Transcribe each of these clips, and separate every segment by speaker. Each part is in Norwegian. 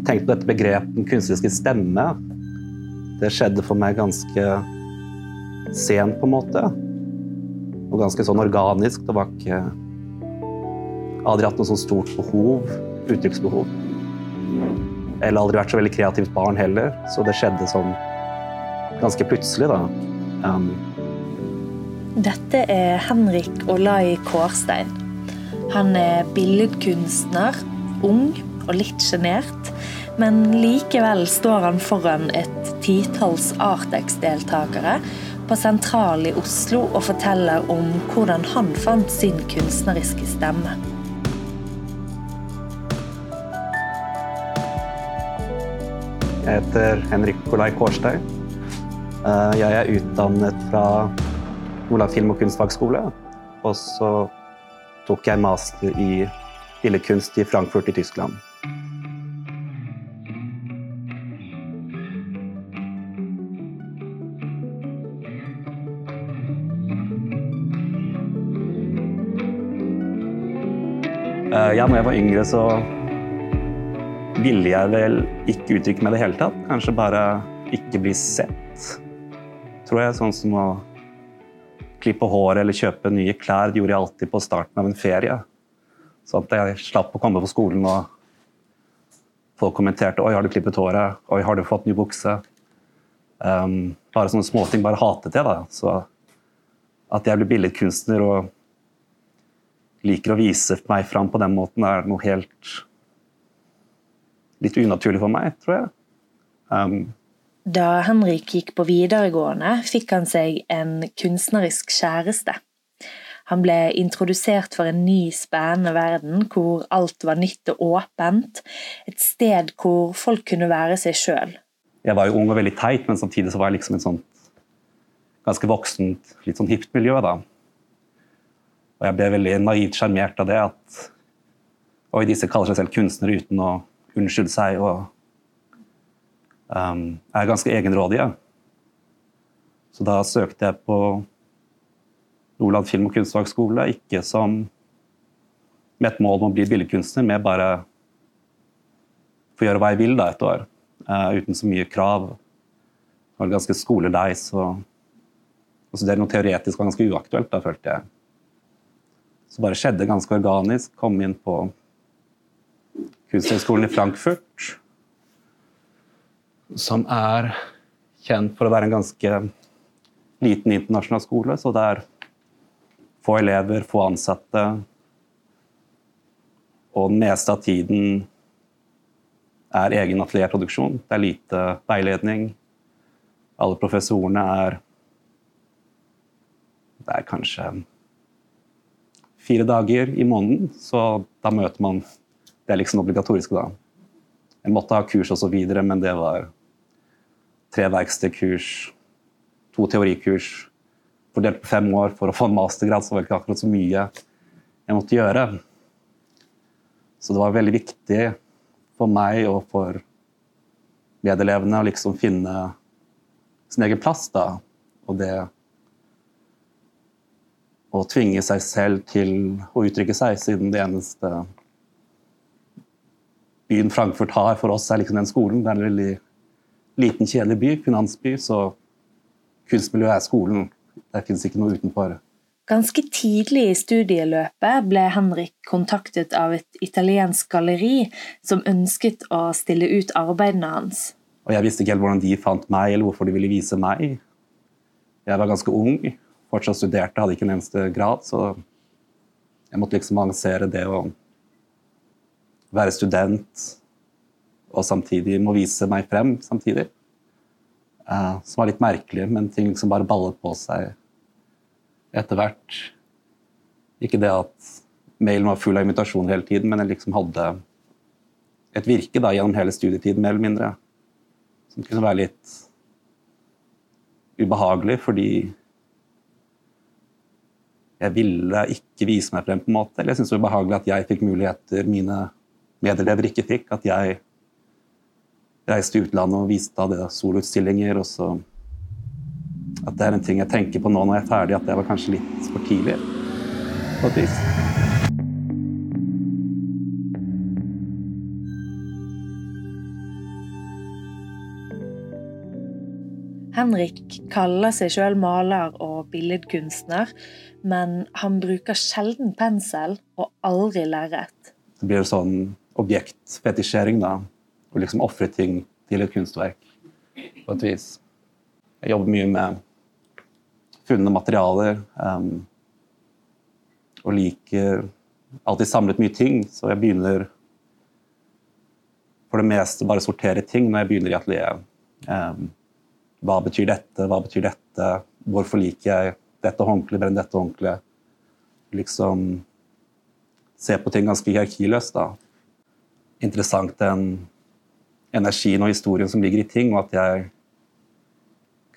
Speaker 1: Jeg tenkte på dette begrepet den kunstneriske stemme. Det skjedde for meg ganske sent, på en måte. Og ganske sånn organisk. Det var ikke Aldri hatt noe sånt stort behov, uttrykksbehov. Eller aldri vært så veldig kreativt barn heller, så det skjedde sånn ganske plutselig, da. Um,
Speaker 2: Dette er Henrik Olai Kårstein. Han er billedkunstner, ung og litt sjenert. Men likevel står han foran et titalls Artex-deltakere på Sentral i Oslo og forteller om hvordan han fant sin kunstneriske stemme.
Speaker 1: Jeg heter Henrik Olai Kårstein. Eh, Jeg er utdannet fra Olav film- og kunstfagskole. Og så tok jeg master i billedkunst i Frankfurt i Tyskland. Ja, når jeg var yngre, så ville jeg vel ikke uttrykke meg i det hele tatt. Kanskje bare ikke bli sett. Tror jeg. Sånn som å klippe håret eller kjøpe nye klær. Det gjorde jeg alltid på starten av en ferie. Så at jeg slapp å komme på skolen og folk kommenterte Oi, har du klippet håret? Oi, har du fått ny bukse? Um, bare sånne småting bare hatet jeg. da. Så at jeg ble billedkunstner og liker å vise meg fram på den måten, er noe helt litt unaturlig for meg, tror jeg. Um,
Speaker 2: Da Henrik gikk på videregående, fikk han seg en kunstnerisk kjæreste. Han ble introdusert for en ny, spennende verden hvor alt var nytt og åpent. Et sted hvor folk kunne være seg sjøl.
Speaker 1: jeg var jo ung og veldig teit, men samtidig så var jeg liksom et sånt ganske voksent, litt sånn hipt miljø. da. Og jeg ble veldig naivt sjarmert av det at Oi, disse kaller seg selv kunstnere uten å unnskylde seg og um, er ganske egenrådige. Så da søkte jeg på Nordland film- og kunstfagskole, ikke som med et mål om å bli billedkunstner, men bare få gjøre hva jeg vil da et år, Uh, uten så mye krav. Det var ganske skolelei, så det er noe teoretisk var ganske uaktuelt, da følte jeg. Så bare skjedde ganske organisk. Kom inn på Kunsthøgskolen i Frankfurt, som er kjent for å være en ganske liten internasjonal skole, så det er få elever, få ansatte, og den meste av tiden er egen atelierproduksjon. Det er lite veiledning. Alle professorene er Det er kanskje fire dager i måneden, så da møter man Det er liksom obligatorisk da. Jeg måtte ha kurs osv., men det var tre verkstedkurs, to teorikurs, fordelt på fem år for å få en mastergrad, så var det ikke akkurat så mye jeg måtte gjøre. Så det var veldig viktig for meg og for medelevene å liksom finne sin egen plass, da. Og det å tvinge seg selv til å uttrykke seg, siden det eneste byen Frankfurt har for oss, er liksom den skolen. Det er en veldig liten, kjedelig by, finansby, så kunstmiljøet er skolen. Der fins ikke noe utenfor.
Speaker 2: Ganske tidlig i studieløpet ble Henrik kontaktet av et italiensk galleri som ønsket å stille ut arbeidene hans.
Speaker 1: Og jeg visste ikke helt hvordan de fant meg, eller hvorfor de ville vise meg. Jeg var ganske ung, fortsatt studerte, hadde ikke en eneste grad, så jeg måtte liksom avansere det å være student og samtidig må vise meg frem samtidig. Uh, som var litt merkelig, men ting liksom bare ballet på seg etter hvert. Ikke det at mailen var full av invitasjoner hele tiden, men jeg liksom hadde et virke da, gjennom hele studietiden, mer eller mindre. Som kunne være litt ubehagelig, fordi jeg ville ikke vise meg frem, på en måte. Eller jeg syntes det var behagelig at jeg fikk muligheter mine medelever ikke fikk. At jeg reiste utlandet og viste av det solutstillinger. og så At det er en ting jeg tenker på nå når jeg er ferdig, at det var kanskje litt for tidlig. på et vis.
Speaker 2: Henrik kaller seg sjøl maler og billedkunstner, men han bruker sjelden pensel og aldri lerret.
Speaker 1: Det blir sånn objektfetisjering, da. Å liksom ofre ting til et kunstverk på et vis. Jeg jobber mye med funne materialer. Um, og liker alltid samlet mye ting, så jeg begynner for det meste bare sortere ting når jeg begynner i atelieret. Um, hva betyr dette, hva betyr dette, hvorfor liker jeg dette håndkleet brenn dette håndkleet? Liksom se på ting ganske hierarkiløst. da. Interessant den energien og historien som ligger i ting, og at jeg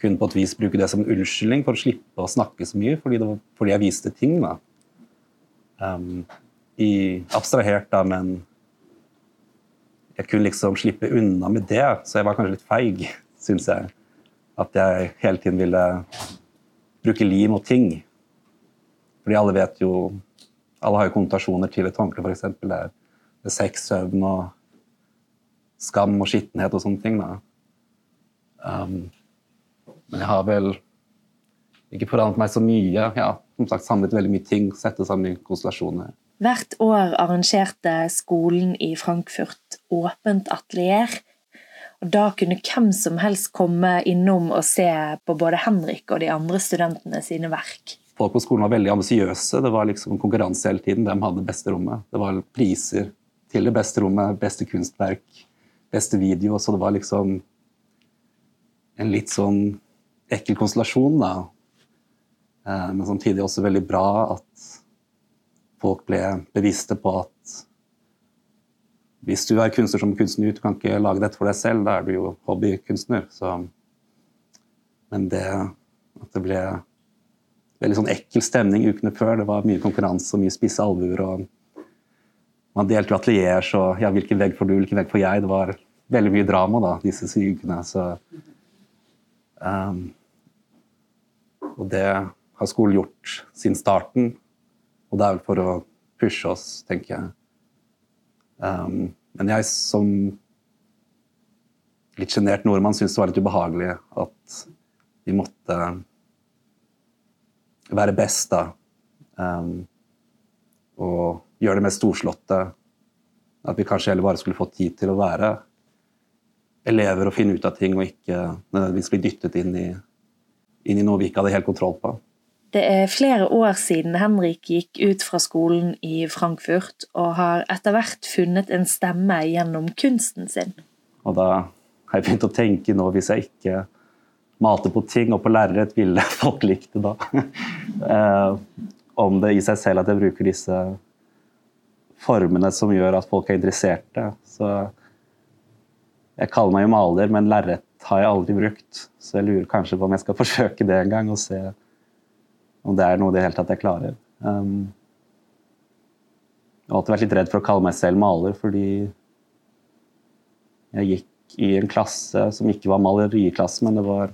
Speaker 1: kunne på et vis bruke det som en unnskyldning for å slippe å snakke så mye, fordi, var, fordi jeg viste ting. da. Um, i, abstrahert, da, men jeg kunne liksom slippe unna med det, så jeg var kanskje litt feig, syns jeg. At jeg hele tiden ville bruke lim og ting. Fordi alle vet jo Alle har jo konnotasjoner til et håndkle, f.eks. Det er, det er sex, søvn og skam og skittenhet og sånne ting. da. Um, men jeg har vel ikke forandret meg så mye. Ja, som sagt samlet veldig mye ting, sette sammen konstellasjoner.
Speaker 2: Hvert år arrangerte skolen i Frankfurt åpent atelier. Da kunne hvem som helst komme innom og se på både Henrik og de andre studentene sine verk.
Speaker 1: Folk på skolen var veldig ambisiøse. Det var liksom konkurranse hele tiden. Hvem hadde det beste rommet? Det var priser til det beste rommet, beste kunstverk, beste video. Så det var liksom en litt sånn ekkel konstellasjon, da. Eh, men samtidig også veldig bra at folk ble bevisste på at hvis du er kunstner som kunstner ut, du kan ikke lage dette for deg selv, da er du jo hobbykunstner. Så, men det at det ble veldig sånn ekkel stemning ukene før, det var mye konkurranse og mye spisse albuer. og Man delte jo atelier, så ja, hvilken vegg får du, hvilken vegg får jeg? Det var veldig mye drama da, disse ukene. Så, um, og det har skolen gjort siden starten. Og det er vel for å pushe oss, tenker jeg. Um, men jeg som litt sjenert nordmann syntes det var litt ubehagelig at vi måtte være best, da. Um, og gjøre det mest storslåtte. At vi kanskje heller bare skulle få tid til å være elever og finne ut av ting, og ikke nødvendigvis bli dyttet inn i, inn i noe vi ikke hadde helt kontroll på.
Speaker 2: Det er flere år siden Henrik gikk ut fra skolen i Frankfurt, og har etter hvert funnet en stemme gjennom kunsten sin.
Speaker 1: Og da har jeg begynt å tenke nå, hvis jeg ikke malte på ting og på lerret, ville folk likt det da? eh, om det i seg selv at jeg bruker disse formene som gjør at folk er interesserte. Så jeg kaller meg jo maler, men lerret har jeg aldri brukt. Så jeg lurer kanskje på om jeg skal forsøke det en gang og se om det er noe i det hele tatt jeg klarer. Um, jeg har alltid vært litt redd for å kalle meg selv maler, fordi jeg gikk i en klasse som ikke var maleriklasse, men det var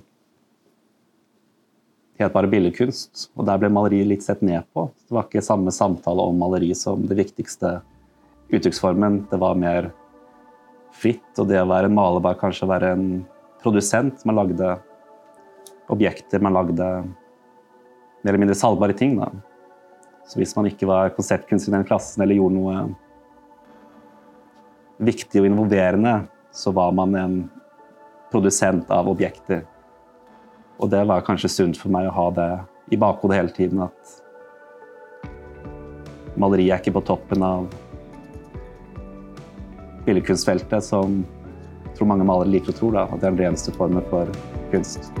Speaker 1: helt bare billedkunst. Og der ble maleri litt sett ned på. Det var ikke samme samtale om maleri som det viktigste uttrykksformen. Det var mer fritt, og det å være en maler var kanskje å være en produsent. Man lagde objekter, man lagde mer eller mindre salgbare ting. Da. Så hvis man ikke var konseptkunstner i den klassen eller gjorde noe viktig og involverende, så var man en produsent av objekter. Og det var kanskje sunt for meg å ha det i bakhodet hele tiden at maleri er ikke på toppen av billedkunstfeltet, som jeg tror mange malere liker å tro, da, at det er den reneste formen for kunst.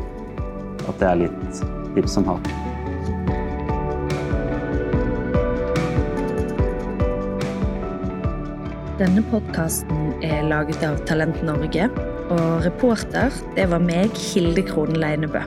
Speaker 1: At det er litt hipp som hatt.
Speaker 2: Denne podkasten er laget av Talent Norge, og reporter det var meg, Hilde Krohn Leinebø.